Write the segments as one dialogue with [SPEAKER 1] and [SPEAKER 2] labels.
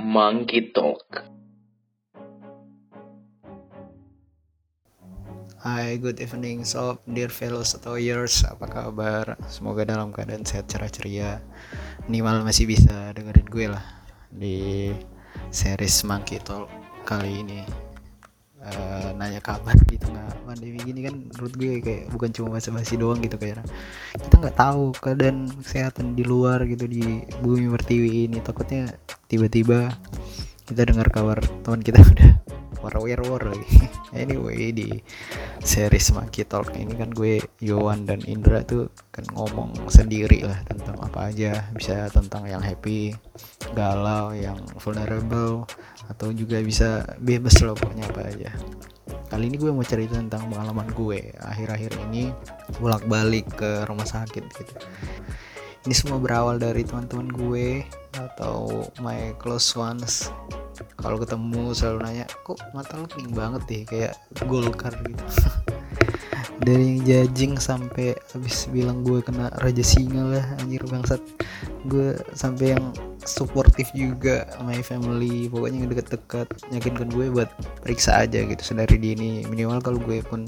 [SPEAKER 1] Monkey Talk.
[SPEAKER 2] Hai, good evening sob, dear fellow years, apa kabar? Semoga dalam keadaan sehat cerah ceria. Minimal masih bisa dengerin gue lah di series Monkey Talk kali ini. Uh, nanya kabar di tengah pandemi gini kan menurut gue kayak bukan cuma basa-basi doang gitu kayak kita nggak tahu keadaan kesehatan di luar gitu di bumi pertiwi ini. Takutnya tiba-tiba kita dengar kabar teman kita udah war war war lagi. Anyway di series Monkey Talk ini kan gue Yowan dan Indra tuh kan ngomong sendiri lah tentang apa aja bisa tentang yang happy galau yang vulnerable atau juga bisa bebas loh pokoknya apa aja. Kali ini gue mau cerita tentang pengalaman gue. Akhir-akhir ini bolak balik ke rumah sakit gitu. Ini semua berawal dari teman-teman gue atau my close ones. Kalau ketemu selalu nanya kok mata lo banget deh kayak golkar gitu dari yang jajing sampai habis bilang gue kena raja singa lah anjir bangsat. Gue sampai yang supportive juga my family pokoknya yang deket-deket yakinkan gue buat periksa aja gitu sedari dini. Minimal kalau gue pun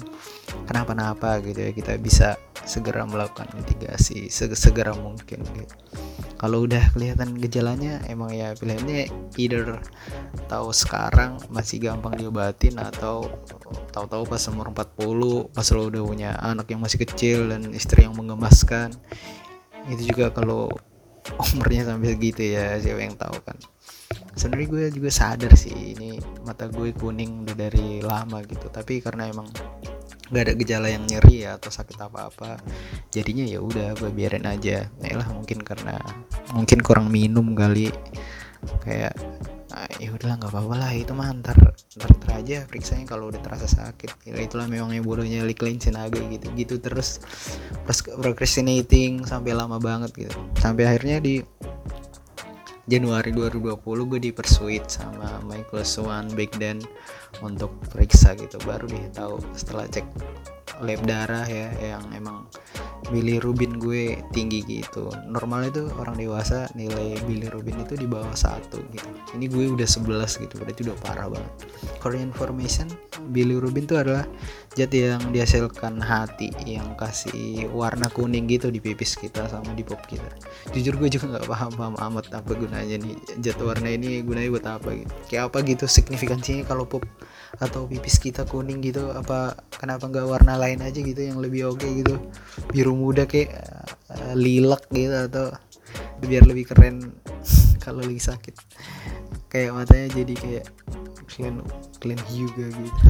[SPEAKER 2] kenapa-napa gitu ya kita bisa segera melakukan mitigasi segera mungkin gitu kalau udah kelihatan gejalanya emang ya pilihannya either tahu sekarang masih gampang diobatin atau tahu-tahu pas umur 40 pas lo udah punya anak yang masih kecil dan istri yang mengemaskan itu juga kalau umurnya sampai segitu ya siapa yang tahu kan. Sebenarnya gue juga sadar sih ini mata gue kuning udah dari lama gitu. Tapi karena emang nggak ada gejala yang nyeri ya atau sakit apa-apa jadinya ya udah gue biarin aja. Nah lah mungkin karena mungkin kurang minum kali. Kayak ah, ya udahlah nggak apa-apa lah itu mah ntar ntar, ntar aja periksanya kalau udah terasa sakit. Ya, itulah memang yang bodohnya Liklin Sinaga gitu gitu terus procrastinating sampai lama banget gitu. Sampai akhirnya di Januari 2020 gue dipersuit sama Michael Swan back then untuk periksa gitu baru dia tahu setelah cek lab darah ya yang emang bilirubin gue tinggi gitu. Normal itu orang dewasa nilai bilirubin itu di bawah satu gitu. Ini gue udah 11 gitu berarti udah parah banget. For information bilirubin itu adalah zat yang dihasilkan hati yang kasih warna kuning gitu di pipis kita sama di pop kita. Jujur gue juga nggak paham paham amat apa gunanya nih zat warna ini gunanya buat apa gitu. Kayak apa gitu signifikansinya kalau pop atau pipis kita kuning gitu apa kenapa nggak warna lain aja gitu yang lebih oke okay gitu? Biru muda kayak uh, lilak gitu atau biar lebih keren kalau lagi sakit. Kayak matanya jadi kayak clean clean juga gitu.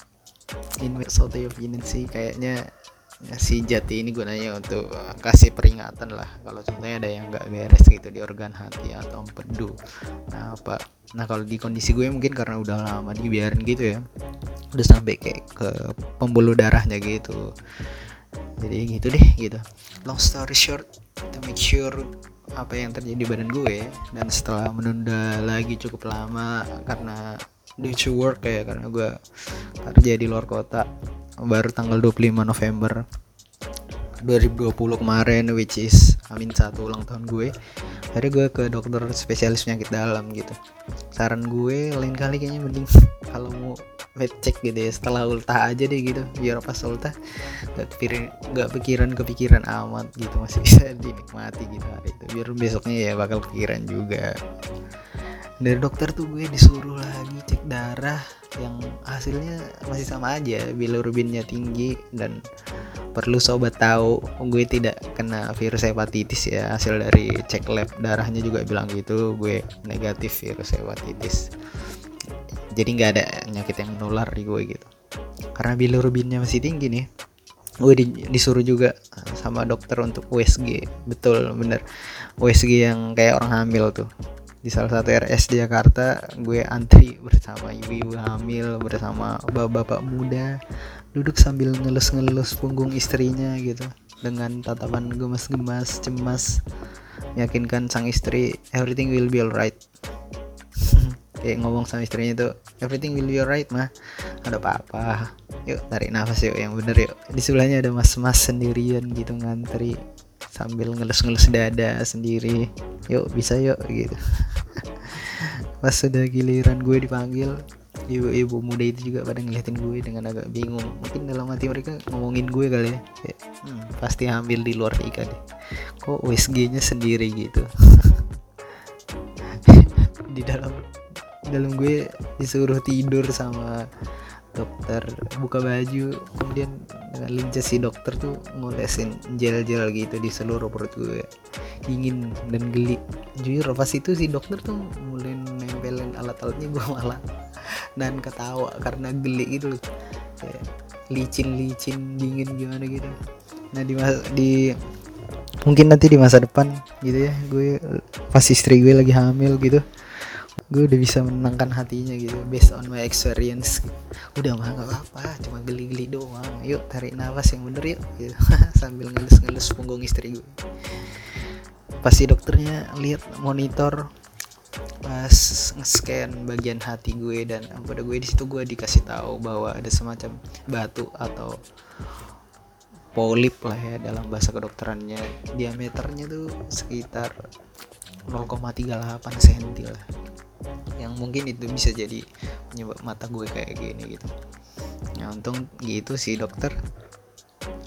[SPEAKER 2] In sort of sih kayaknya ya, si jati ini gunanya untuk kasih peringatan lah. Kalau contohnya ada yang nggak beres gitu di organ hati atau empedu. Nah apa nah kalau di kondisi gue mungkin karena udah lama dibiarin gitu ya udah sampai kayak ke pembuluh darahnya gitu. Jadi gitu deh gitu. Long story short to make sure apa yang terjadi di badan gue dan setelah menunda lagi cukup lama karena due to work ya karena gue kerja di luar kota baru tanggal 25 November 2020 kemarin which is amin satu ulang tahun gue. Akhirnya gue ke dokter spesialis penyakit dalam gitu. Saran gue lain kali kayaknya mending kalau mau vet check gitu ya setelah ultah aja deh gitu biar pas ultah gak kepikiran gak pikiran kepikiran amat gitu masih bisa dinikmati gitu hari itu. Biar besoknya ya bakal kepikiran juga dari dokter tuh gue disuruh lagi cek darah yang hasilnya masih sama aja bilirubinnya tinggi dan perlu sobat tahu gue tidak kena virus hepatitis ya. Hasil dari cek lab darahnya juga bilang gitu gue negatif virus hepatitis. Jadi nggak ada penyakit yang menular di gue gitu. Karena bilirubinnya masih tinggi nih gue di, disuruh juga sama dokter untuk USG betul bener. USG yang kayak orang hamil tuh di salah satu RS di Jakarta gue antri bersama ibu-ibu hamil bersama bapak-bapak muda duduk sambil ngelus-ngelus punggung istrinya gitu dengan tatapan gemas-gemas cemas meyakinkan sang istri everything will be alright. Kayak ngomong sama istrinya tuh everything will be alright mah. Ada apa-apa. Yuk tarik nafas yuk yang bener yuk. Di sebelahnya ada mas-mas sendirian gitu ngantri sambil ngelus-ngelus dada sendiri. Yuk bisa yuk gitu. Pas sudah giliran gue dipanggil ibu-ibu muda itu juga pada ngeliatin gue dengan agak bingung. Mungkin dalam hati mereka ngomongin gue kali ya. Kayak, hmm, pasti hamil di luar nikah deh. Kok USG nya sendiri gitu? Di dalam dalam gue disuruh tidur sama dokter buka baju kemudian dengan lincah si dokter tuh ngolesin gel-gel gitu di seluruh perut gue. Dingin dan geli. Jujur pas itu si dokter tuh mulai nempelin alat-alatnya gue malah dan ketawa karena geli gitu licin-licin dingin gimana gitu. Nah di masa, di mungkin nanti di masa depan gitu ya gue pas istri gue lagi hamil gitu gue udah bisa menenangkan hatinya gitu based on my experience. Udah mah gak apa-apa cuma geli-geli doang. Yuk tarik nafas yang bener yuk gitu. sambil ngelus-ngelus punggung istri gue pasti dokternya lihat monitor pas nge-scan bagian hati gue dan pada gue di situ gue dikasih tahu bahwa ada semacam batu atau polip lah ya dalam bahasa kedokterannya. Diameternya tuh sekitar 0,38 cm lah yang mungkin itu bisa jadi penyebab mata gue kayak gini gitu. Ya untung gitu sih dokter.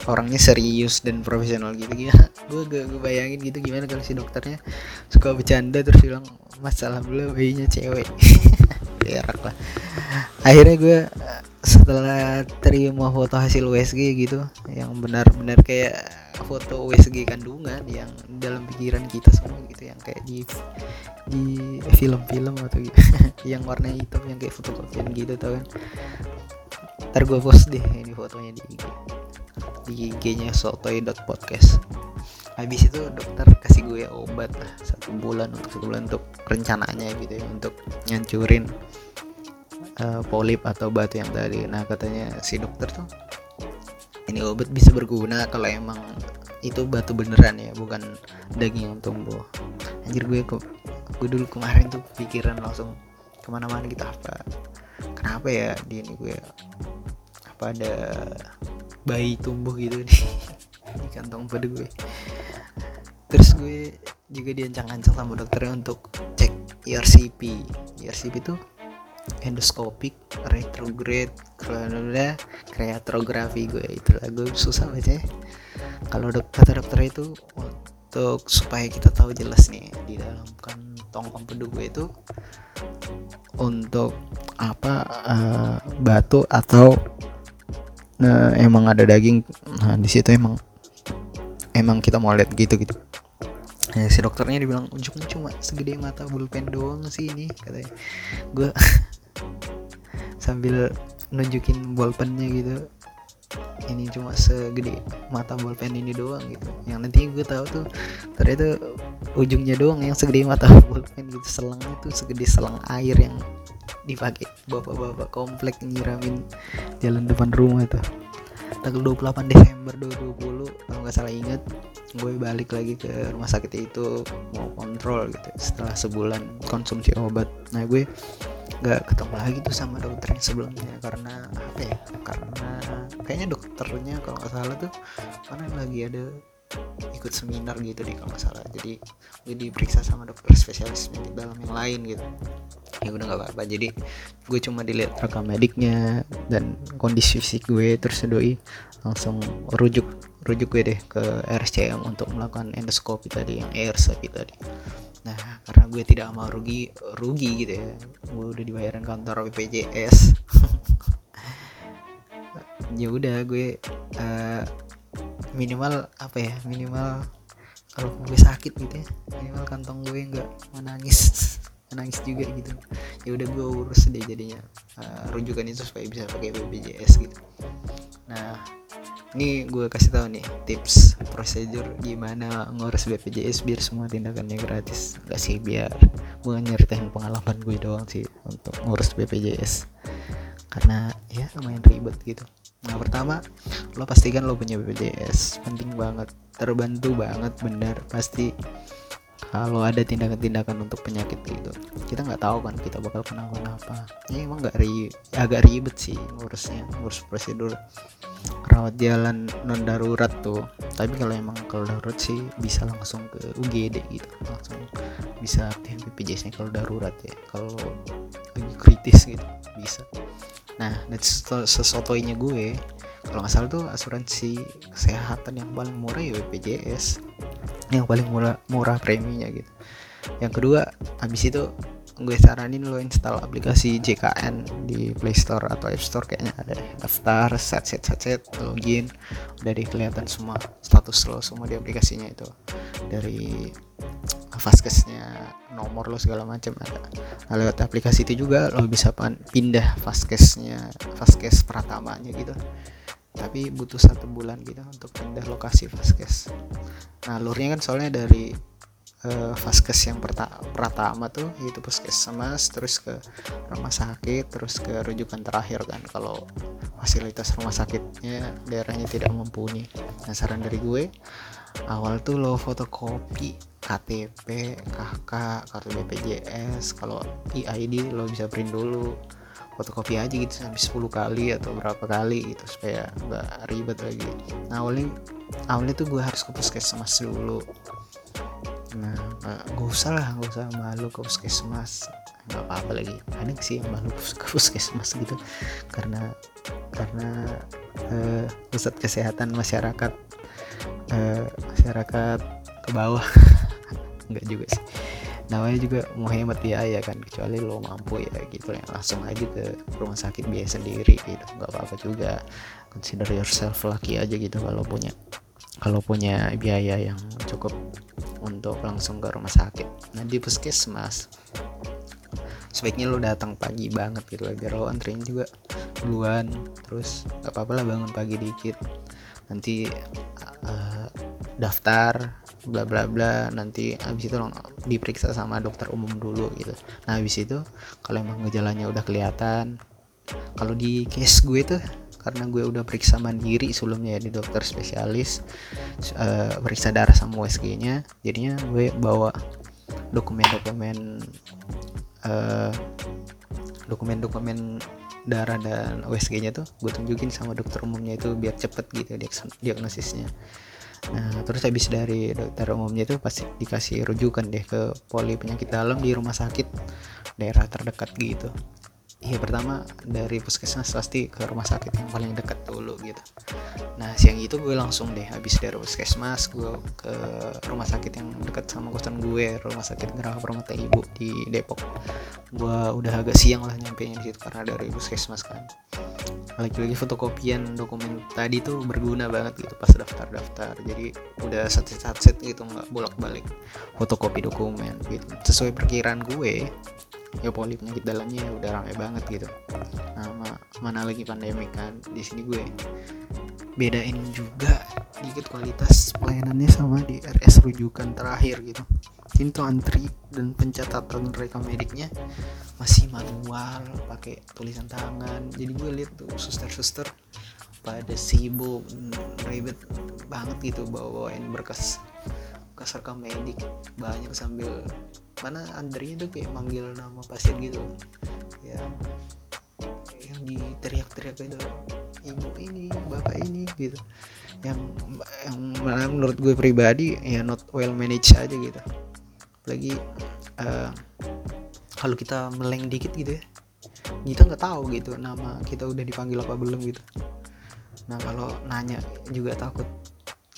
[SPEAKER 2] Orangnya serius dan profesional gitu. Ya gue gak gue bayangin gitu gimana kalau si dokternya suka bercanda terus bilang masalah belum bayinya cewek berak lah. Akhirnya gue setelah terima foto hasil USG gitu yang benar-benar kayak foto USG kandungan yang dalam pikiran kita semua gitu yang kayak di di film-film atau gitu yang warna hitam yang kayak fotokopian gitu tau kan. Ntar gue post deh ini fotonya di IG di IG-nya sotoy.podcast habis itu dokter kasih gue obat lah satu bulan untuk sebulan untuk rencananya gitu ya untuk nyancurin uh, polip atau batu yang tadi. Nah katanya si dokter tuh ini obat bisa berguna kalau emang itu batu beneran ya bukan daging yang tumbuh. Anjir gue ke gue dulu kemarin tuh pikiran langsung ke mana-mana gitu apa kenapa ya di ini gue apa ada bayi tumbuh gitu di, di kantong pada gue. Terus gue juga diancang-ancang sama dokternya untuk cek ERCP ERCP itu endoskopik retrograde kronologia kreatrografi gue. Itu gue susah baca kalau dok kata dokter itu untuk supaya kita tahu jelas nih di dalam kantong empedu gue itu untuk apa uh, batu atau uh, emang ada daging. Nah di situ emang emang kita mau lihat gitu gitu ya, si dokternya dibilang ujungnya cuma segede mata bulpen doang sih ini katanya. Gue sambil nunjukin bolpennya gitu. Ini cuma segede mata bolpen ini doang gitu. Yang nanti gue tahu tuh ternyata ujungnya doang yang segede mata bolpen gitu. Selangnya tuh segede selang air yang dipakai. Bapak-bapak komplek nyiramin jalan depan rumah tuh tanggal 28 Desember 2020 kalau nggak salah inget gue balik lagi ke rumah sakit itu mau kontrol gitu setelah sebulan konsumsi obat. Nah gue nggak ketemu lagi tuh sama dokter yang sebelumnya karena apa ya karena kayaknya dokternya kalau nggak salah tuh karena lagi ada ikut seminar gitu di kalau salah. Jadi gue diperiksa sama dokter spesialis medik dalam yang lain gitu. Ya udah nggak apa-apa. Jadi gue cuma dilihat rekam mediknya dan kondisi fisik gue terus doi langsung rujuk rujuk gue deh ke RSCM untuk melakukan endoskopi tadi yang ERCP tadi. Nah karena gue tidak mau rugi rugi gitu ya. Gue udah dibayarin kantor BPJS ya udah gue uh, minimal apa ya minimal kalau gue sakit gitu ya minimal kantong gue nggak menangis menangis juga gitu. Ya udah gue urus deh jadinya uh, rujukan itu supaya bisa pakai BPJS gitu. Nah ini gue kasih tahu nih tips prosedur gimana ngurus BPJS biar semua tindakannya gratis. Gak sih biar gue nyeritain pengalaman gue doang sih untuk ngurus BPJS karena ya lumayan ribet gitu nah pertama lo pastikan lo punya BPJS penting banget terbantu banget benar pasti kalau ada tindakan-tindakan untuk penyakit gitu. Kita nggak tahu kan kita bakal kena apa. Ya emang nggak ri agak ribet sih ngurusnya ngurus prosedur rawat jalan non darurat tuh. Tapi kalau emang kalau darurat sih bisa langsung ke UGD gitu langsung bisa aktif BPJS nya kalau darurat ya. Kalau kritis gitu bisa nah sesotoinya gue. Kalau nggak salah tuh asuransi kesehatan yang paling murah ya BPJS yang paling murah murah preminya gitu. Yang kedua habis itu gue saranin lo install aplikasi JKN di Play Store atau App Store. Kayaknya ada daftar set set set set login. Udah kelihatan semua status lo semua di aplikasinya itu. Dari Fastcase-nya nomor lo segala macam ada. Nah, lewat aplikasi itu juga lo bisa pindah Fastcase-nya Fastcase pertamanya gitu. Tapi butuh satu bulan gitu untuk pindah lokasi Fastcase nah alurnya kan soalnya dari uh, vaskes yang pertama tuh yaitu puskesmas terus ke rumah sakit terus ke rujukan terakhir kan kalau fasilitas rumah sakitnya daerahnya tidak mumpuni. Nah saran dari gue awal tuh lo fotokopi KTP, KK, kartu BPJS kalau EID lo bisa print dulu. Fotokopi aja gitu sampai 10 kali atau berapa kali gitu supaya nggak ribet lagi. Nah awalnya awalnya tuh gue harus ke puskesmas dulu. Nah gak usah lah gak usah malu ke puskesmas. Nggak apa-apa lagi. Ada sih yang malu ke puskesmas gitu. Karena karena uh, pusat kesehatan masyarakat uh, masyarakat ke bawah. Nggak juga sih. Namanya juga mau hemat biaya kan. Kecuali lo mampu ya gitu. Ya langsung aja ke rumah sakit biaya sendiri gitu. Nggak apa-apa juga. Consider yourself lucky aja gitu kalau punya kalau punya biaya yang cukup untuk langsung ke rumah sakit. Nah di puskesmas sebaiknya lo datang pagi banget gitu. Biar lo anterin juga duluan. Terus gak apa-apa lah bangun pagi dikit nanti uh, daftar bla bla bla. Nanti habis itu diperiksa sama dokter umum dulu gitu. Nah habis itu kalau emang gejalanya udah kelihatan kalau di case gue tuh karena gue udah periksa mandiri sebelumnya ya di dokter spesialis uh, periksa darah sama USG nya jadinya gue bawa dokumen-dokumen uh, dokumen-dokumen darah dan USG nya tuh gue tunjukin sama dokter umumnya itu biar cepet gitu diagnosisnya. Nah, terus habis dari dokter umumnya itu pasti dikasih rujukan deh ke poli penyakit dalam di rumah sakit daerah terdekat gitu iya pertama dari puskesmas pasti ke rumah sakit yang paling dekat dulu gitu. Nah siang itu gue langsung deh habis dari puskesmas gue ke rumah sakit yang dekat sama kosan gue rumah sakit Geraha Permata Ibu di Depok. Gue udah agak siang lah nyampe di situ karena dari puskesmas kan. Lagi-lagi fotokopian dokumen tadi tuh berguna banget gitu pas daftar-daftar. Jadi udah set-set gitu nggak bolak-balik. Fotokopi dokumen gitu. Sesuai perkiraan gue ya poli penyakit dalamnya udah rame banget gitu. Nah, mana lagi pandemi kan di sini gue bedain juga dikit kualitas pelayanannya sama di RS rujukan terakhir gitu. Ini tuh antri dan pencatatan rekam mediknya masih manual pakai tulisan tangan. Jadi gue lihat tuh suster-suster pada sibuk ribet banget gitu bawa-bawain berkas berkas rekam medik. Banyak sambil mana antrinya tuh kayak manggil nama pasien gitu. Ya yang diteriak-teriak itu ibu ini bapak ini gitu. Yang yang menurut gue pribadi ya not well managed aja gitu. Lagi uh, kalau kita meleng dikit gitu ya kita nggak tahu gitu nama kita udah dipanggil apa belum gitu. Nah kalau nanya juga takut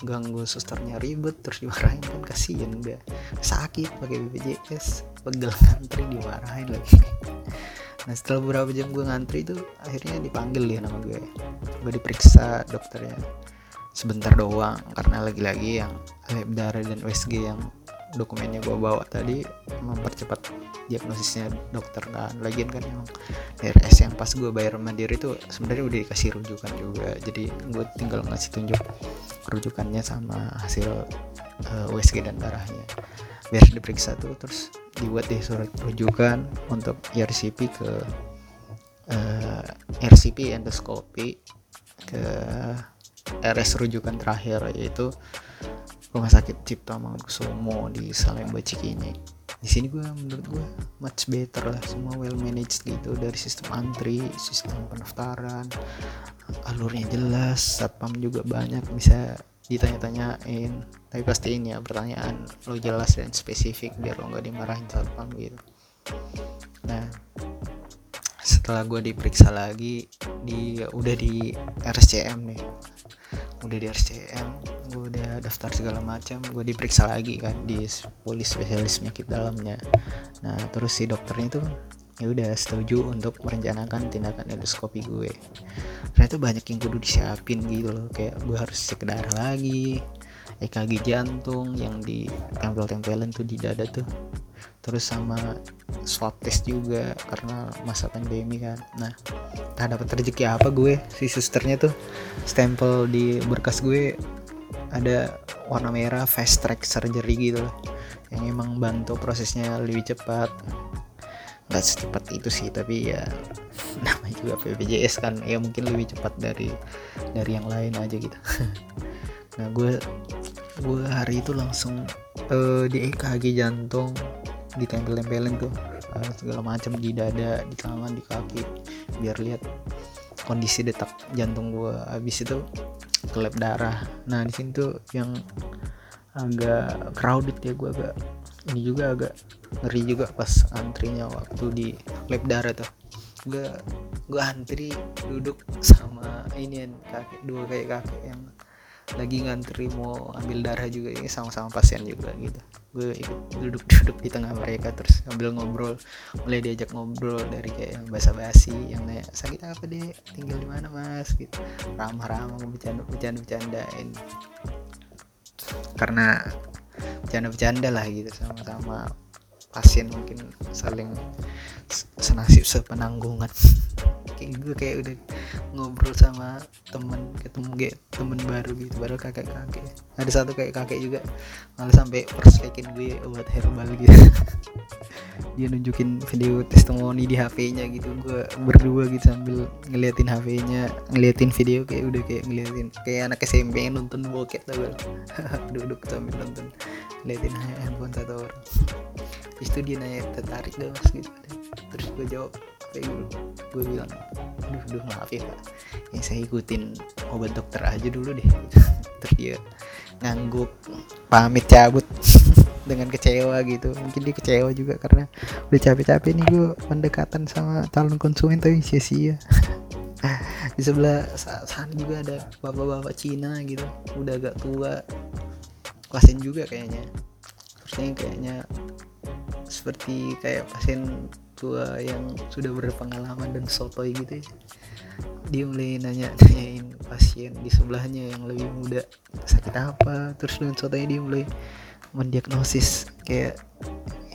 [SPEAKER 2] ganggu susternya ribet terus dimarahin. Kan kasihan udah sakit pakai BPJS pegel ngantri dimarahin lagi. Nah setelah beberapa jam gue ngantri itu akhirnya dipanggil ya nama gue. Gue diperiksa dokternya. Sebentar doang karena lagi-lagi yang lab darah dan USG yang dokumennya gue bawa tadi mempercepat diagnosisnya dokter kan. Lagian kan yang RS yang pas gue bayar mandiri itu sebenarnya udah dikasih rujukan juga. Jadi gue tinggal ngasih tunjuk rujukannya sama hasil uh, eh, USG dan darahnya biar diperiksa tuh terus dibuat deh surat rujukan untuk RCP ke uh, eh, RCP endoskopi ke RS rujukan terakhir yaitu rumah sakit Cipta Mangunkusumo di Salemba Cikini. Di sini gue menurut gue much better lah semua well managed gitu. Dari sistem antri sistem pendaftaran alurnya jelas satpam juga banyak bisa ditanya-tanyain. Tapi pasti ini ya pertanyaan lo jelas dan spesifik biar lo nggak dimarahin satpam gitu. Nah setelah gue diperiksa lagi di udah di RSCM nih. Udah di RSCM gue udah daftar segala macam gue diperiksa lagi kan di polis spesialis penyakit dalamnya. Nah terus si dokternya tuh ya udah setuju untuk merencanakan tindakan endoskopi gue. Ternyata banyak yang kudu disiapin gitu loh kayak gue harus cek darah lagi EKG jantung yang di tempel-tempelin tuh di dada tuh. Terus sama swab test juga karena masa pandemi kan. Nah tak dapat rezeki apa gue si susternya tuh stempel di berkas gue ada warna merah fast track surgery gitu loh. Yang emang bantu prosesnya lebih cepat. Nggak secepat itu sih tapi ya namanya juga BPJS kan. Ya mungkin lebih cepat dari dari yang lain aja gitu. Nah gue gue hari itu langsung uh, di EKG jantung ditempel-tempelin tuh uh, segala macam di dada di tangan di kaki biar lihat kondisi detak jantung gue habis itu kelep darah. Nah di sini tuh yang agak crowded ya gue agak ini juga agak ngeri juga pas antrinya waktu di lab darah tuh. Gue gue antri duduk sama ini kakek dua kayak kakek yang lagi ngantri mau ambil darah juga ini sama-sama pasien juga gitu. Gue ikut duduk-duduk di tengah mereka terus sambil ngobrol. Mulai diajak ngobrol dari kayak yang basa-basi yang nanya sakit apa deh tinggal di mana mas? Gitu. Ramah-ramah bercanda bercanda bercandain karena bercanda-bercanda lah gitu sama-sama pasien mungkin saling senasib sepenanggungan. Kayak gue kayak udah ngobrol sama temen ketemu kayak temen baru gitu baru kakek kakek ada satu kayak kakek juga malah sampai perspekin gue obat herbal gitu. Dia nunjukin video testimoni di HP-nya gitu gue berdua gitu sambil ngeliatin HP-nya ngeliatin video kayak udah kayak ngeliatin kayak anak SMP yang nonton bokep tau duduk sambil nonton ngeliatin handphone satu orang itu dia nanya tertarik dong mas gitu terus gue jawab kayak gue, bilang aduh aduh maaf ya pak. Yang saya ikutin obat dokter aja dulu deh. Terus dia ngangguk pamit cabut. Dengan kecewa gitu. Mungkin dia kecewa juga karena udah capek-capek nih gue pendekatan sama calon konsumen tapi sia-sia. Di sebelah sana juga ada bapak-bapak Cina gitu. Udah agak tua. Pasien juga kayaknya. Terusnya kayaknya seperti kayak pasien tua yang sudah berpengalaman dan sotoy gitu ya. Dia mulai nanya nanyain pasien di sebelahnya yang lebih muda sakit apa? Terus dengan sotoy dia mulai mendiagnosis kayak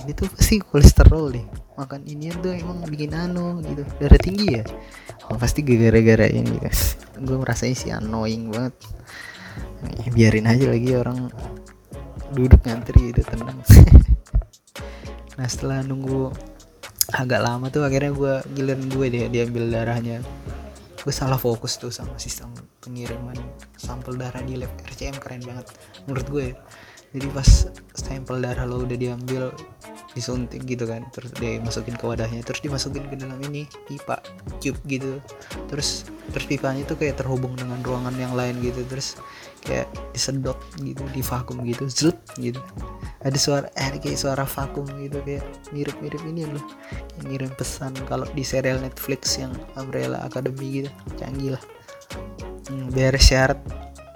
[SPEAKER 2] ini tuh pasti kolesterol deh makan ini tuh emang bikin anu gitu. Darah tinggi ya? Oh, pasti gara-gara ini guys. Gue merasanya sih annoying banget. Ya, biarin aja lagi orang duduk ngantri gitu tenang nah setelah nunggu agak lama tuh akhirnya gue giliran gue deh diambil darahnya gue salah fokus tuh sama sistem pengiriman sampel darah di lab RCM keren banget menurut gue ya. Jadi pas sampel darah lo udah diambil disuntik gitu kan terus dimasukin ke wadahnya terus dimasukin ke dalam ini pipa tube gitu. Terus terus pipanya tuh kayak terhubung dengan ruangan yang lain gitu terus kayak disedot gitu di vakum gitu zlut gitu. Ada suara eh kayak suara vakum gitu kayak mirip-mirip ini loh. Yang ngirim pesan kalau di serial Netflix yang Umbrella Academy gitu canggih lah. Hmm, beres syarat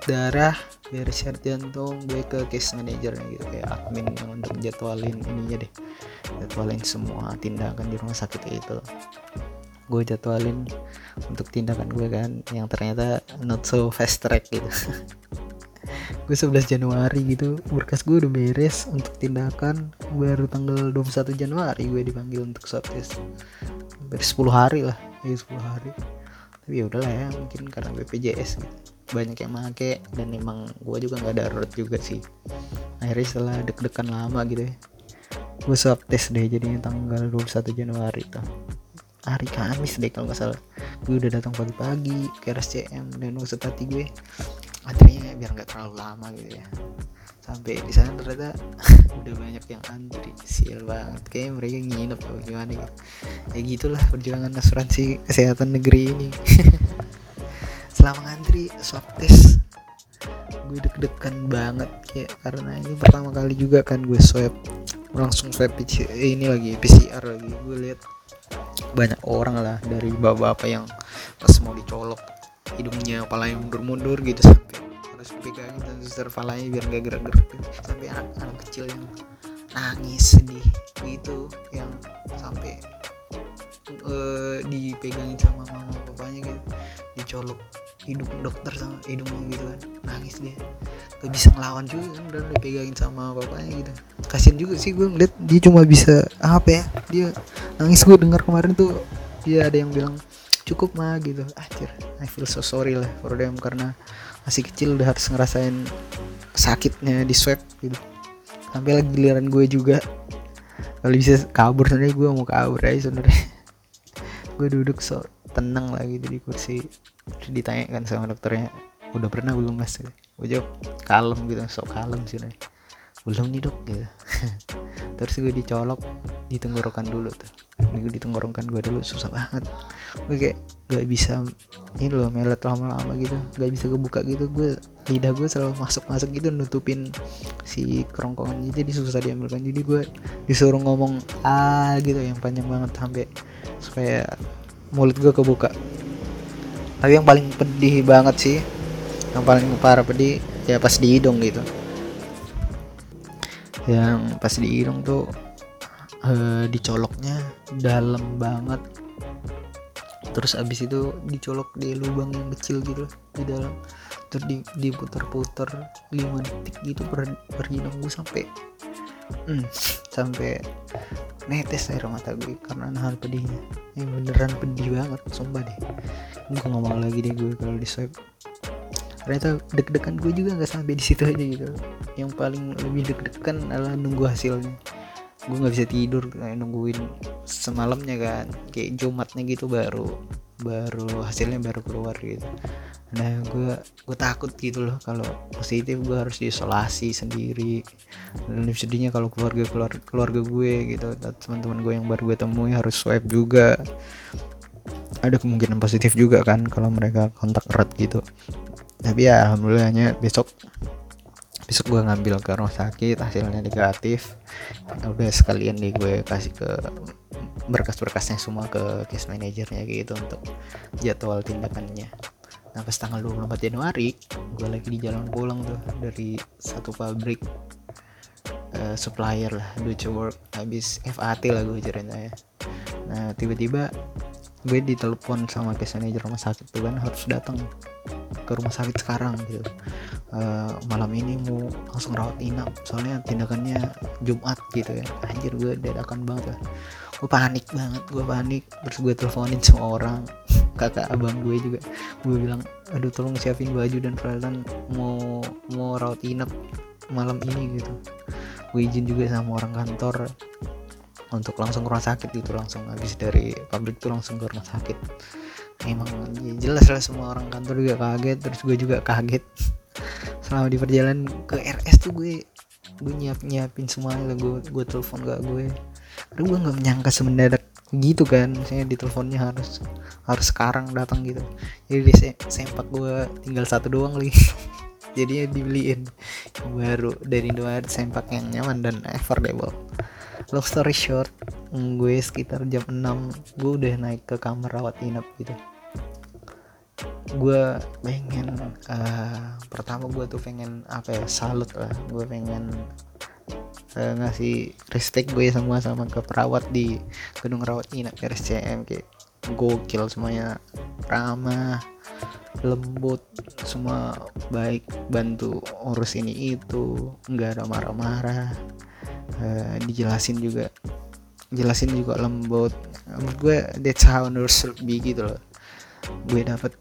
[SPEAKER 2] darah beres syarat jantung gue ke case manager gitu. Kayak admin yang untuk jadwalin ininya deh. Jadwalin semua tindakan di rumah sakit itu gue jadwalin untuk tindakan gue kan yang ternyata not so fast track gitu. Gue 11 Januari gitu berkas gue udah beres untuk tindakan. Baru tanggal 21 Januari gue dipanggil untuk swab test. Hampir 10 hari lah ya 10 hari. Tapi ya udahlah ya mungkin karena BPJS gitu banyak yang make dan emang gue juga nggak darurat juga sih. Akhirnya setelah deg-degan lama gitu ya gue swab test deh jadinya tanggal 21 Januari tuh. Hari Kamis deh kalau nggak salah. Gue udah datang pagi-pagi ke RSCM dan maksud hati gue antrinya biar nggak terlalu lama gitu ya. Sampai di sana ternyata udah banyak yang antri sial banget. Kayak mereka nginep atau gimana gitu. Ya gitulah perjuangan asuransi kesehatan negeri ini selama ngantri swab test. Gue deg-degan banget kayak karena ini pertama kali juga kan gue swab. Langsung swab ini lagi PCR lagi. Gue lihat banyak orang lah dari bapak-bapak yang pas mau dicolok hidungnya palanya mundur-mundur gitu sampai harus pegangin dan suster palanya biar gak gerak-gerak sampai anak-anak kecil yang nangis sedih gitu yang sampai uh, dipegangin sama mama bapaknya gitu. Dicolok hidung dokter sama hidungnya gitu kan. Nangis dia. Gak bisa ngelawan juga kan udah dipegangin sama bapaknya gitu. Kasian juga sih gue ngeliat dia cuma bisa apa ya dia nangis. Gue dengar kemarin tuh dia ada yang bilang cukup mah gitu. Akhir I feel so sorry lah for them karena masih kecil udah harus ngerasain sakitnya di swab gitu. Sampai lagi giliran gue juga kalau bisa kabur sebenarnya gue mau kabur aja sebenarnya. Gue duduk so tenang lah gitu di kursi. Ditanyakan sama dokternya udah pernah belum mas? Gue jawab kalem gitu sok kalem sih nih belum nih dok gitu terus gue dicolok di tenggorokan dulu tuh. Gue di tenggorokan gue dulu susah banget. Gue kayak gak bisa ini loh melet lama-lama gitu. Gak bisa kebuka gitu. Gue lidah gue selalu masuk-masuk gitu nutupin si kerongkongan jadi susah diambilkan. Jadi gue disuruh ngomong ah gitu yang panjang banget sampai supaya mulut gue kebuka. Tapi yang paling pedih banget sih yang paling parah pedih ya pas di hidung gitu yang pas di hidung tuh uh, dicoloknya dalam banget. Terus abis itu dicolok di lubang yang kecil gitu di dalam. Terus di, diputar-putar 5 detik gitu per, per gue sampai hmm, sampai netes air mata gue karena nahan pedihnya. Ini beneran pedih banget sumpah deh. Gue gak mau lagi deh gue kalau di swipe ternyata deg-degan gue juga nggak sampai di situ aja gitu. Yang paling lebih deg-degan adalah nunggu hasilnya. Gue nggak bisa tidur nungguin semalamnya kan. Kayak jumatnya gitu baru baru hasilnya baru keluar gitu. Nah gue gue takut gitu loh kalau positif gue harus diisolasi sendiri. Dan sedihnya kalau keluarga keluarga keluarga gue gitu teman-teman gue yang baru gue temui harus swab juga. Ada kemungkinan positif juga kan kalau mereka kontak erat gitu tapi ya alhamdulillahnya besok besok gue ngambil ke rumah sakit hasilnya negatif. Udah sekalian nih gue kasih ke berkas-berkasnya semua ke case manajernya gitu untuk jadwal tindakannya. Nah pas tanggal 24 Januari gue lagi di jalan pulang tuh dari satu pabrik uh, supplier lah Deutsche Work. Habis FAT lah gue ceritanya. Nah tiba-tiba gue ditelepon sama case manager rumah sakit tuh kan harus datang ke rumah sakit sekarang gitu. Uh, malam ini mau langsung rawat inap soalnya tindakannya Jumat gitu ya. Anjir gue dadakan banget lah. Gue panik banget gue panik. Terus gue teleponin semua orang kakak abang gue juga. Gue bilang aduh tolong siapin baju dan peralatan mau mau rawat inap malam ini gitu. Gue izin juga sama orang kantor untuk langsung ke rumah sakit gitu langsung habis dari pabrik tuh langsung ke rumah sakit emang ya jelas lah semua orang kantor juga kaget terus gue juga kaget. Selama di perjalanan ke RS tuh gue gue nyiap nyiapin semuanya gue gue telepon gak gue Aduh gue nggak menyangka semendadak gitu kan saya di teleponnya harus harus sekarang datang gitu. Jadi di sempak gue tinggal satu doang lagi. Jadinya dibeliin baru dari Indomaret sempak yang nyaman dan affordable. Long story short gue sekitar jam 6 gue udah naik ke kamar rawat inap gitu gue pengen uh, pertama gue tuh pengen apa ya salut lah. Gue pengen uh, ngasih respect gue semua sama ke perawat di gedung rawat inap RSCM kayak gokil semuanya. Ramah lembut semua baik. Bantu urus ini itu nggak ada marah-marah. Uh, dijelasin juga jelasin juga lembut. Gue that's how nurse be gitu loh gue dapet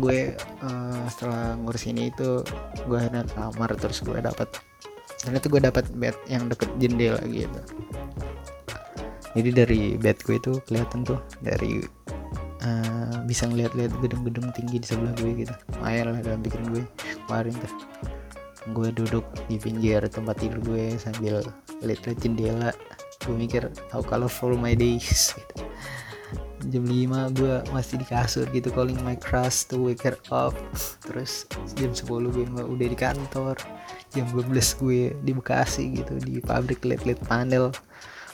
[SPEAKER 2] gue uh, setelah ngurus ini itu gue ada kamar terus gue dapet dan itu gue dapat bed yang deket jendela gitu. Jadi dari bed gue itu kelihatan tuh dari uh, bisa ngeliat-liat gedung-gedung tinggi di sebelah gue gitu. Lumayan lah dalam pikiran gue kemarin tuh. Gue duduk di pinggir tempat tidur gue sambil lihat-lihat jendela. Gue mikir how colorful my days gitu. Jam 5 gue masih di kasur gitu calling my crush to wake her up. Terus jam 10 gue udah di kantor. Jam 12 gue di Bekasi gitu di pabrik liat-liat panel.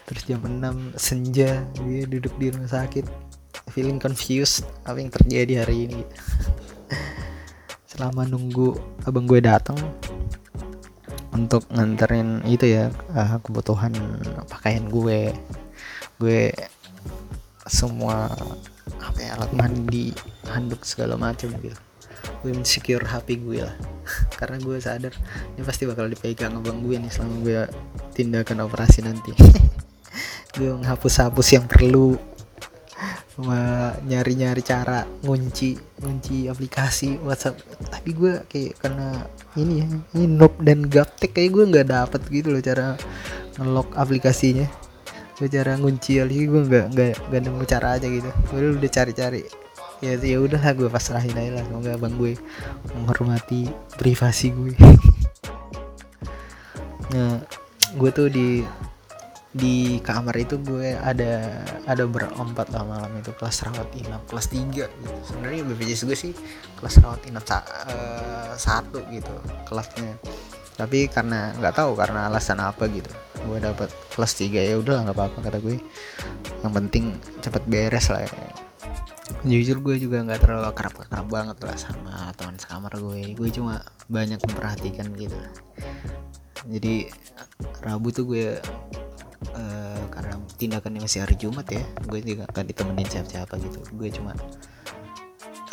[SPEAKER 2] Terus jam 6 senja gue duduk di rumah sakit feeling confused apa yang terjadi hari ini. Selama nunggu abang gue datang untuk nganterin itu ya uh, kebutuhan pakaian gue gue semua apa ya alat mandi handuk segala macam gitu. Gue insecure HP gue lah. Karena gue sadar ini pasti bakal dipegang abang gue nih selama gue tindakan operasi nanti. Gue menghapus-hapus yang perlu. Nyari-nyari cara ngunci ngunci aplikasi WhatsApp. Tapi gue kayak karena ini ya ini Nope dan Gaptek kayak gue nggak dapet gitu loh cara ngelock aplikasinya gue cara ngunci lagi gue nggak nggak nggak nemu cara aja gitu. Gue udah cari-cari. Ya ya udah lah gue pasrahin aja lah. Semoga abang gue menghormati privasi gue nah gue tuh di di kamar itu gue ada ada berempat lah malam itu. Kelas rawat inap kelas 3 gitu. Sebenarnya BPJS gue sih kelas rawat inap sa uh, satu gitu kelasnya tapi karena nggak tahu karena alasan apa gitu. Gue dapat kelas 3 ya udah nggak apa-apa kata gue yang penting cepet beres lah ya. jujur gue juga nggak terlalu kerap kerap banget lah sama teman sekamar gue gue cuma banyak memperhatikan gitu. Jadi Rabu tuh gue uh, karena tindakannya masih hari Jumat ya gue juga akan ditemenin siapa-siapa gitu. Gue cuma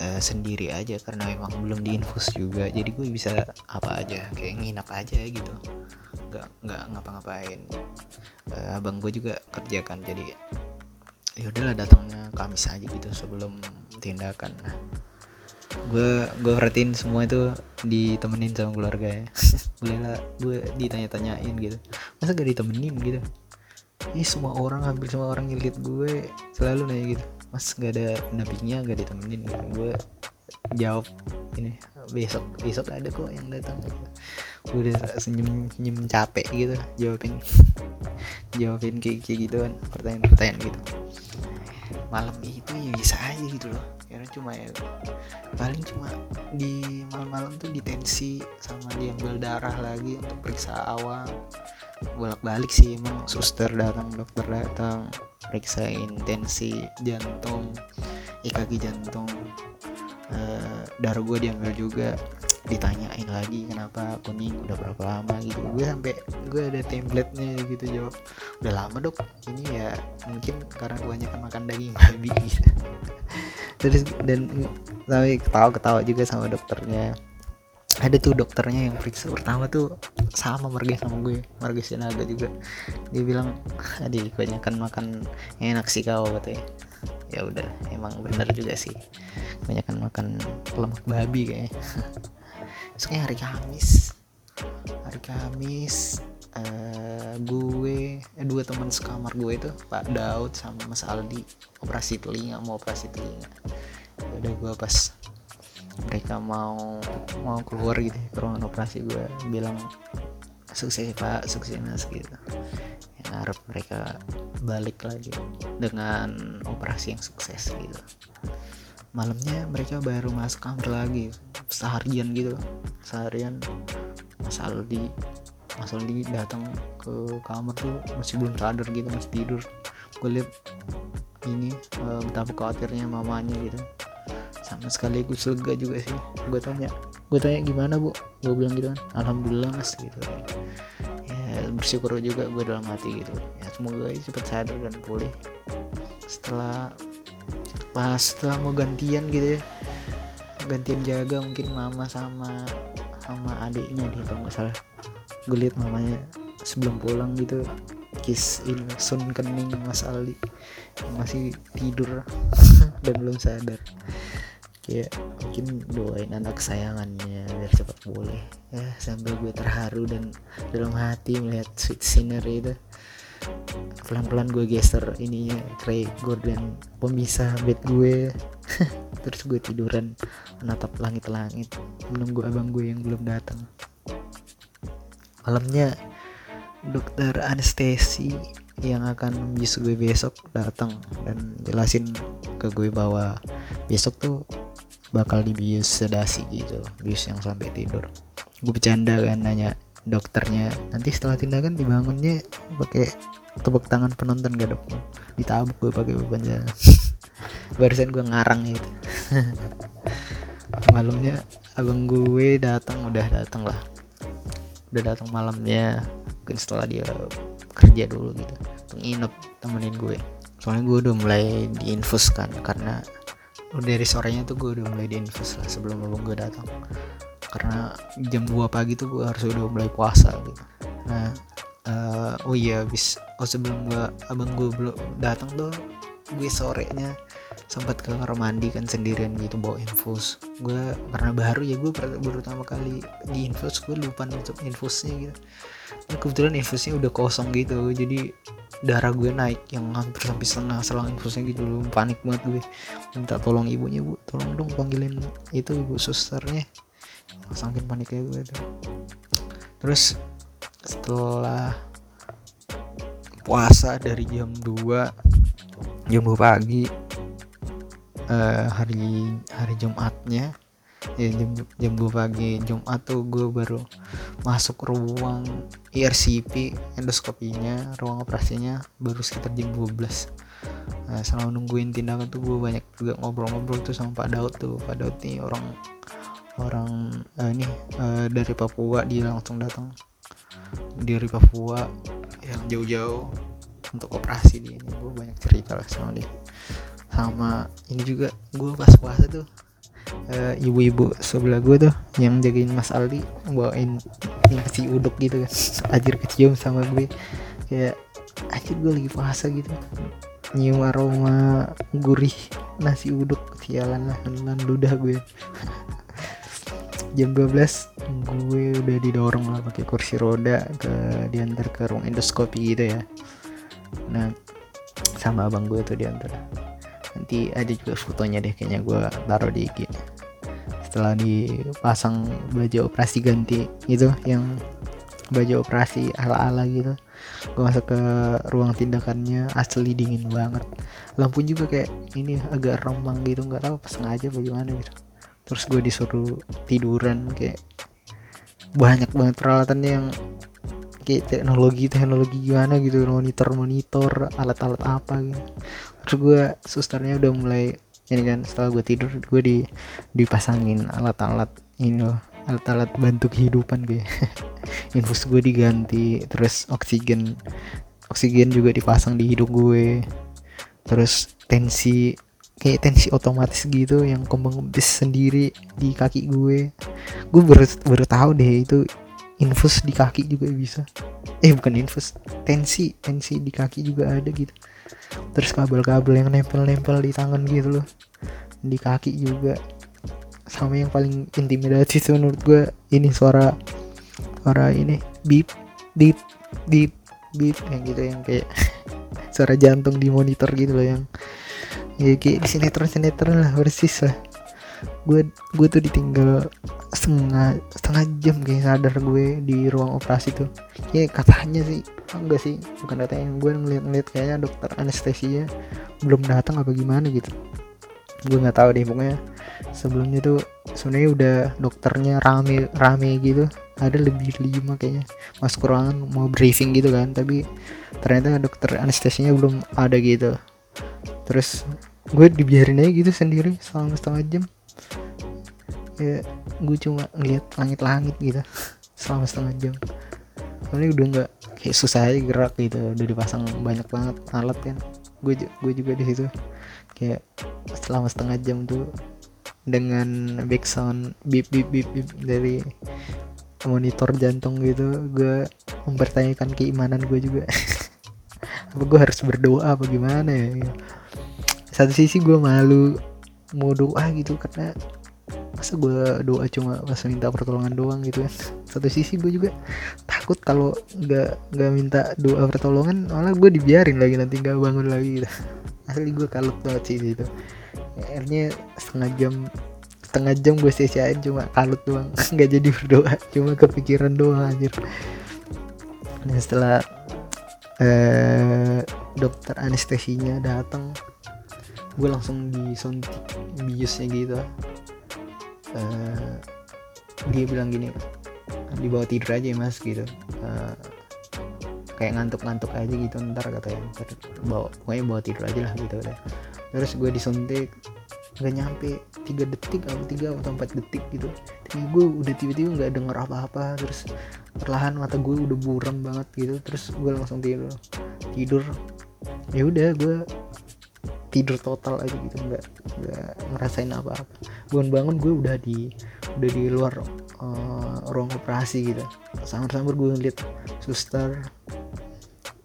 [SPEAKER 2] uh, sendiri aja karena memang belum diinfus juga. Jadi gue bisa apa aja kayak nginap aja gitu. Nggak nggak ngapa-ngapain. Uh, abang gue juga kerjakan jadi ya udahlah datangnya Kamis aja gitu sebelum tindakan. Nah, gue gue perhatiin semua itu ditemenin sama keluarga ya. Boleh lah gue ditanya-tanyain gitu. Masa gak ditemenin gitu? Ini semua orang hampir semua orang yang lihat gue selalu nanya gitu mas nggak ada pendampingnya nggak ditemenin gue jawab ini besok besok ada kok yang datang. Gue udah senyum senyum capek gitu jawabin. Jawabin kayak, kayak gitu kan pertanyaan-pertanyaan gitu. Malam itu ya bisa aja gitu loh. Karena cuma ya paling cuma di malam-malam tuh ditensi sama diambil darah lagi untuk periksa awal bolak-balik sih emang suster datang dokter datang periksa intensi jantung EKG jantung. E, darah gue diambil juga. Ditanyain lagi kenapa kuning udah berapa lama gitu. Gue sampai gue ada template-nya gitu jawab udah lama dok. Ini ya mungkin karena kebanyakan makan daging babi. Gitu terus dan tapi ketawa-ketawa juga sama dokternya ada tuh dokternya yang periksa. Pertama tuh sama marga sama gue. Marga Sinaga juga. Dia bilang adik kebanyakan makan enak sih kau katanya. Ya udah emang bener juga sih. Kebanyakan makan lemak babi kayaknya. Kayak hari Kamis. Hari Kamis uh, gue eh, dua teman sekamar gue itu Pak Daud sama Mas Aldi. Operasi telinga mau operasi telinga. Ya udah gue pas mereka mau mau keluar gitu ke ruangan operasi gue bilang sukses pak sukses mas gitu. Yang harap mereka balik lagi dengan operasi yang sukses gitu. Malamnya mereka baru masuk kamar lagi seharian gitu. Seharian Mas Aldi Mas Aldi datang ke kamar tuh masih belum sadar gitu masih tidur. Gue liat ini uh, betapa khawatirnya mamanya gitu sama sekaligus lega juga sih. Gue tanya gue tanya gimana bu? Gue bilang gitu kan alhamdulillah mas gitu. Ya bersyukur juga gue dalam hati gitu. Ya semoga cepat sadar dan pulih. Setelah pas setelah mau gantian gitu ya. Gantian jaga mungkin mama sama sama adiknya deh kalau nggak salah. Gue liat mamanya sebelum pulang gitu kiss in sun kening mas Ali masih tidur dan belum sadar ya mungkin doain anak kesayangannya biar cepat boleh. Ya sambil gue terharu dan dalam hati melihat sweet scenery itu. Pelan-pelan gue geser ininya Ray Gordon pemisah bed gue. Terus gue tiduran menatap langit-langit menunggu abang gue yang belum datang. Malamnya dokter anestesi yang akan bius gue besok datang dan jelasin ke gue bahwa besok tuh bakal dibius sedasi gitu bius yang sampai tidur. Gue bercanda kan nanya dokternya. Nanti setelah tindakan dibangunnya pakai tepuk tangan penonton gak dok? Ditabuk gue pakai beban jalan. Barusan gue ngarang itu. Malamnya abang gue datang udah datang lah. Udah datang malamnya. Mungkin setelah dia kerja dulu gitu. Nginep temenin gue. Soalnya gue udah mulai diinfus kan karena dari sorenya tuh gue udah mulai diinfus lah sebelum abang gue datang. Karena jam 2 pagi tuh gue harus udah mulai puasa gitu. Nah uh, oh iya habis oh sebelum gue abang gue belum datang tuh gue sorenya sempat ke kamar mandi kan sendirian gitu bawa infus. Gue karena baru ya gue baru pertama kali di infus gue lupa nutup infusnya gitu kebetulan infusnya udah kosong gitu jadi darah gue naik yang hampir sampai setengah selang infusnya gitu loh. Panik banget gue. Minta tolong ibunya bu tolong dong panggilin itu ibu susternya. Saking paniknya gue tuh. Terus setelah puasa dari jam 2 jam 2 pagi uh, hari hari Jumatnya ya jam jam 2 pagi Jumat tuh gue baru masuk ruang IRCP endoskopinya ruang operasinya baru sekitar jam 12 nah, selama nungguin tindakan tuh gue banyak juga ngobrol-ngobrol tuh sama Pak Daud tuh. Pak Daud nih orang orang uh, ini uh, dari Papua dia langsung datang. Dari Papua yang jauh-jauh untuk operasi di ini gue banyak cerita lah sama dia. Sama ini juga gue pas puasa tuh uh, ibu-ibu sebelah gue tuh yang jagain Mas Aldi bawain nasi uduk gitu kan. Ajir kecium sama gue. Kayak ajir gue lagi puasa gitu. Nyium aroma gurih nasi uduk sialan lah dengan ludah gue. Jam 12 gue udah didorong lah pakai kursi roda ke diantar ke ruang endoskopi gitu ya. Nah sama abang gue tuh diantar nanti ada juga fotonya deh kayaknya gue taruh di IG setelah dipasang baju operasi ganti itu yang baju operasi ala-ala gitu. Gue masuk ke ruang tindakannya asli dingin banget. Lampu juga kayak ini agak remang gitu nggak tahu sengaja bagaimana gitu. Terus gue disuruh tiduran kayak banyak banget peralatannya yang kayak teknologi teknologi gimana gitu monitor monitor alat-alat apa gitu terus gue susternya udah mulai ini kan setelah gue tidur gue di dipasangin alat-alat ini loh alat-alat bantu kehidupan gue infus gue diganti terus oksigen oksigen juga dipasang di hidung gue terus tensi kayak tensi otomatis gitu yang kembang bis sendiri di kaki gue gue baru baru tahu deh itu infus di kaki juga bisa. Eh bukan infus tensi tensi di kaki juga ada gitu terus kabel-kabel yang nempel-nempel di tangan gitu loh. Di kaki juga. Sama yang paling intimidasi menurut gue ini suara suara ini. Beep beep beep beep. Yang gitu yang kayak suara jantung di monitor gitu loh yang. Ya kayak di sinetron sinetron lah persis lah gue gue tuh ditinggal setengah setengah jam kayak sadar gue di ruang operasi tuh. Ya katanya sih enggak sih? Bukan katanya gue ngeliat-ngeliat kayaknya dokter anestesia belum datang apa gimana gitu. Gue nggak tahu deh pokoknya sebelumnya tuh sebenarnya udah dokternya rame rame gitu. Ada lebih lima kayaknya. Masuk ruangan mau briefing gitu kan tapi ternyata dokter anestesinya belum ada gitu. Terus gue dibiarin aja gitu sendiri selama setengah jam ya gue cuma ngeliat langit-langit gitu selama setengah jam. Soalnya udah nggak kayak susah aja gerak gitu udah dipasang banyak banget alat kan. Gue gue juga di situ kayak selama setengah jam tuh dengan background bip bip bip bip dari monitor jantung gitu gue mempertanyakan keimanan gue juga. Apa gue harus berdoa apa gimana ya? Satu sisi gue malu mau doa gitu karena masa gue doa cuma pas minta pertolongan doang gitu kan? Satu sisi gue juga takut kalau nggak nggak minta doa pertolongan malah gue dibiarin lagi nanti nggak bangun lagi gitu. Asli gue kalut banget sih itu akhirnya setengah jam setengah jam gue sia-siain cuma kalut doang. Nggak jadi berdoa cuma kepikiran doang anjir. Dan setelah eh, dokter anestesinya datang gue langsung disuntik biusnya gitu eh, dia bilang gini dibawa tidur aja ya mas gitu. Eh, kayak ngantuk-ngantuk aja gitu ntar katanya ntar bawa pokoknya bawa tidur aja lah gitu udah. Terus gue disuntik nggak nyampe tiga detik atau tiga atau empat detik gitu. Tapi gue udah tiba-tiba nggak denger apa-apa terus perlahan mata gue udah buram banget gitu. Terus gue langsung tidur. Tidur ya udah gue tidur total aja gitu nggak nggak ngerasain apa-apa. Bangun-bangun gue udah di udah di luar eh, ruang operasi gitu. Samar-samar gue ngeliat suster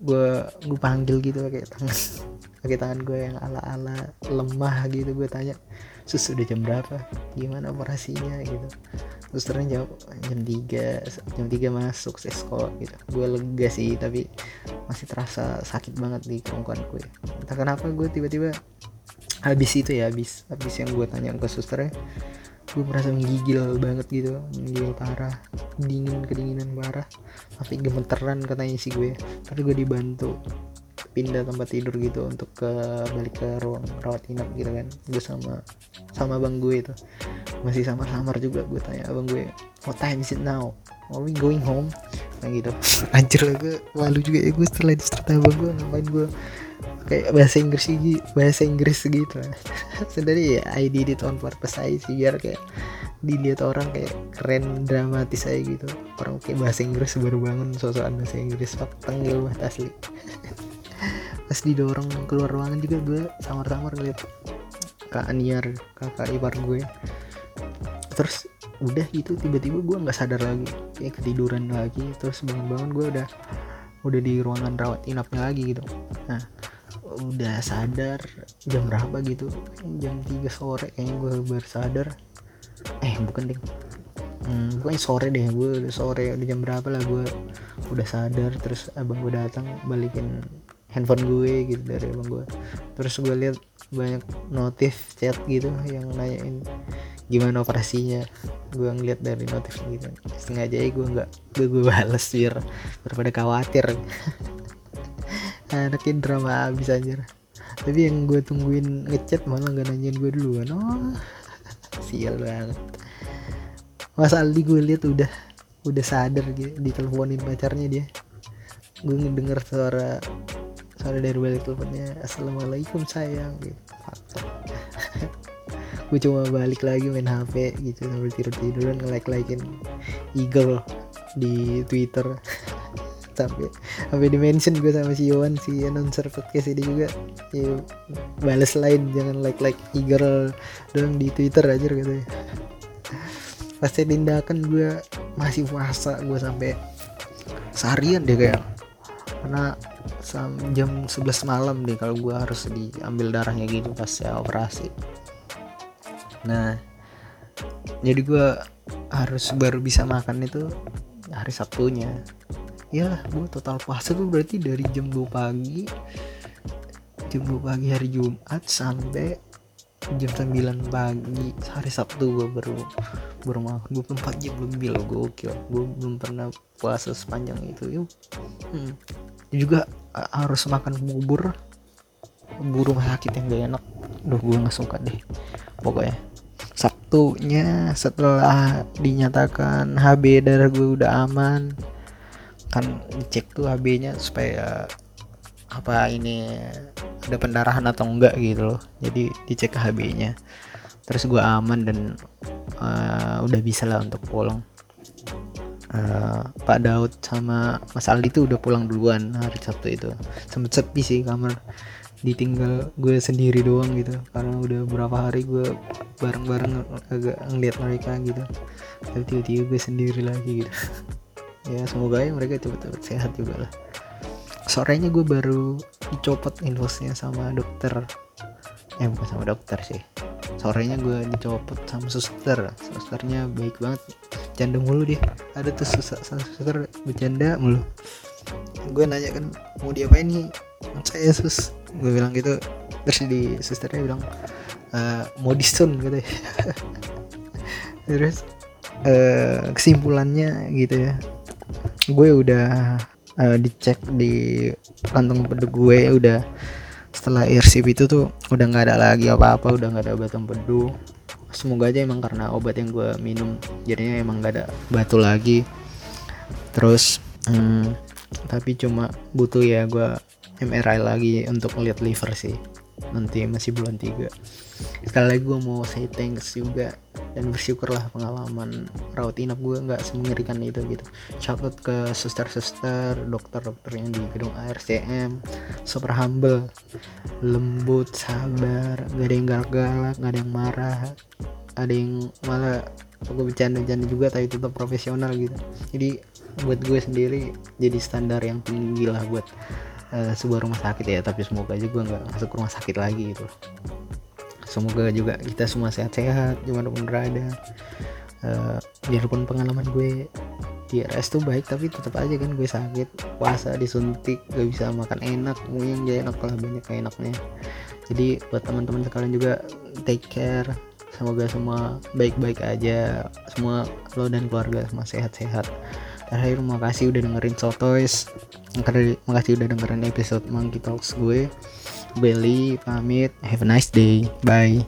[SPEAKER 2] gue gue panggil gitu pakai tangan pakai tangan gue yang ala-ala lemah gitu gue tanya sus udah jam berapa? Gimana operasinya gitu. Susternya jawab jam 3 jam 3 masuk sesko gitu. Gue lega sih tapi masih terasa sakit banget di kerongkongan gue. Entah kenapa gue tiba-tiba habis itu ya habis habis yang gue tanya ke susternya gue merasa menggigil banget gitu. Menggigil parah dingin kedinginan parah. Sampai gemeteran katanya sih gue. Tapi gue dibantu pindah tempat tidur gitu untuk ke balik ke ruang rawat inap gitu kan. Gue sama sama abang gue itu. Masih samar-samar juga gue tanya abang gue what time is it now? Are we going home? Nah gitu. Anjir lah gue malu juga ya gue setelah disertai abang gue ngapain gue kayak bahasa Inggris gitu bahasa Inggris gitu. Sebenarnya ya I did it on purpose aja sih biar kayak dilihat orang kayak keren dramatis aja gitu. Orang kayak bahasa Inggris baru bangun sosokan bahasa Inggris fuck tenggel banget asli pas didorong keluar ruangan juga gue samar-samar ngeliat kak Aniar kakak ipar gue. Terus udah gitu tiba-tiba gue nggak sadar lagi. Kayak ketiduran lagi. Terus bangun-bangun gue udah udah di ruangan rawat inapnya lagi gitu. Nah udah sadar jam berapa gitu? Jam 3 sore kayaknya gue baru sadar eh bukan deh hmm, pokoknya sore deh gue udah sore udah jam berapa lah gue udah sadar. Terus abang gue datang balikin handphone gue gitu dari abang gue. Terus gue lihat banyak notif chat gitu yang nanyain gimana operasinya. Gue ngeliat dari notif gitu. Sengaja ya gue nggak gue gue balas biar daripada khawatir. Anaknya drama abis aja tapi yang gue tungguin ngechat malah nggak nanyain gue dulu kan oh sial banget. Mas Aldi gue lihat udah udah sadar gitu diteleponin pacarnya dia. Gue ngedenger suara suara dari balik teleponnya assalamualaikum sayang gitu. Gue cuma balik lagi main HP gitu sambil tidur tiduran nge like likein Eagle di Twitter. Sampai sampai di mention gue sama si Yohan si announcer podcast ini juga. Ya, balas lain jangan like like Eagle doang di Twitter aja katanya. Pasti tindakan gue masih puasa gue sampai seharian deh kayak karena jam 11 malam deh kalau gue harus diambil darahnya gitu pas ya operasi. Nah jadi gue harus baru bisa makan itu hari Sabtunya. Ya gue total puasa tuh berarti dari jam 2 pagi jam 2 pagi hari Jumat sampai jam 9 pagi hari Sabtu gue baru baru makan 24 jam lebih loh gokil. Gue belum pernah puasa sepanjang itu yuk. Hmm. Juga uh, harus makan bubur. Rumah sakit yang gak enak. Duh gue gak suka deh pokoknya. Sabtunya setelah dinyatakan HB darah gue udah aman. Kan dicek tuh HB nya supaya apa ini ada pendarahan atau enggak gitu loh. Jadi dicek HB nya terus gue aman dan uh, udah bisa lah untuk pulang uh, Pak Daud sama Mas Aldi tuh udah pulang duluan hari Sabtu itu. Sempet sepi sih kamar. Ditinggal gue sendiri doang gitu. Karena udah berapa hari gue bareng-bareng agak ngeliat mereka gitu. Tapi tiba-tiba gue sendiri lagi gitu. Ya semoga ya mereka cepet-cepet sehat juga lah. Sorenya gue baru dicopot infusnya sama dokter. Eh bukan sama dokter sih sorenya gue dicopot sama suster. Susternya baik banget. Canda mulu dia. Ada tuh suster, suster bercanda mulu. Gue nanya kan mau diapain nih? Saya sus. Gue bilang gitu. Terus di susternya bilang e, mau disun gitu ya terus uh, kesimpulannya gitu ya. Gue udah uh, dicek di kantong pedu gue udah setelah irsip itu tuh udah nggak ada lagi apa-apa udah nggak ada batu empedu semoga aja emang karena obat yang gue minum jadinya emang nggak ada batu lagi. Terus hmm, tapi cuma butuh ya gue MRI lagi untuk lihat liver sih nanti masih bulan 3 sekali lagi gue mau say thanks juga dan bersyukurlah pengalaman rawat inap gue nggak semengerikan itu gitu. Out ke suster-suster dokter-dokter yang di gedung ARCM super humble lembut sabar gak ada yang galak-galak gak ada yang marah ada yang malah gue bercanda-bercanda juga tapi tetap profesional gitu. Jadi buat gue sendiri jadi standar yang tinggi lah buat uh, sebuah rumah sakit ya. Tapi semoga aja gue nggak masuk rumah sakit lagi gitu semoga juga kita semua sehat-sehat pun berada. Uh, biarpun pengalaman gue di RS tuh baik tapi tetap aja kan gue sakit. Puasa disuntik gak bisa makan enak mungkin gak enak lah banyak enaknya. Jadi buat teman-teman sekalian juga take care. Semoga semua baik-baik aja. Semua lo dan keluarga semua sehat-sehat. Terakhir makasih udah dengerin Sotoys. Makasih udah dengerin episode Monkey Talks gue Belly pamit. Have a nice day. Bye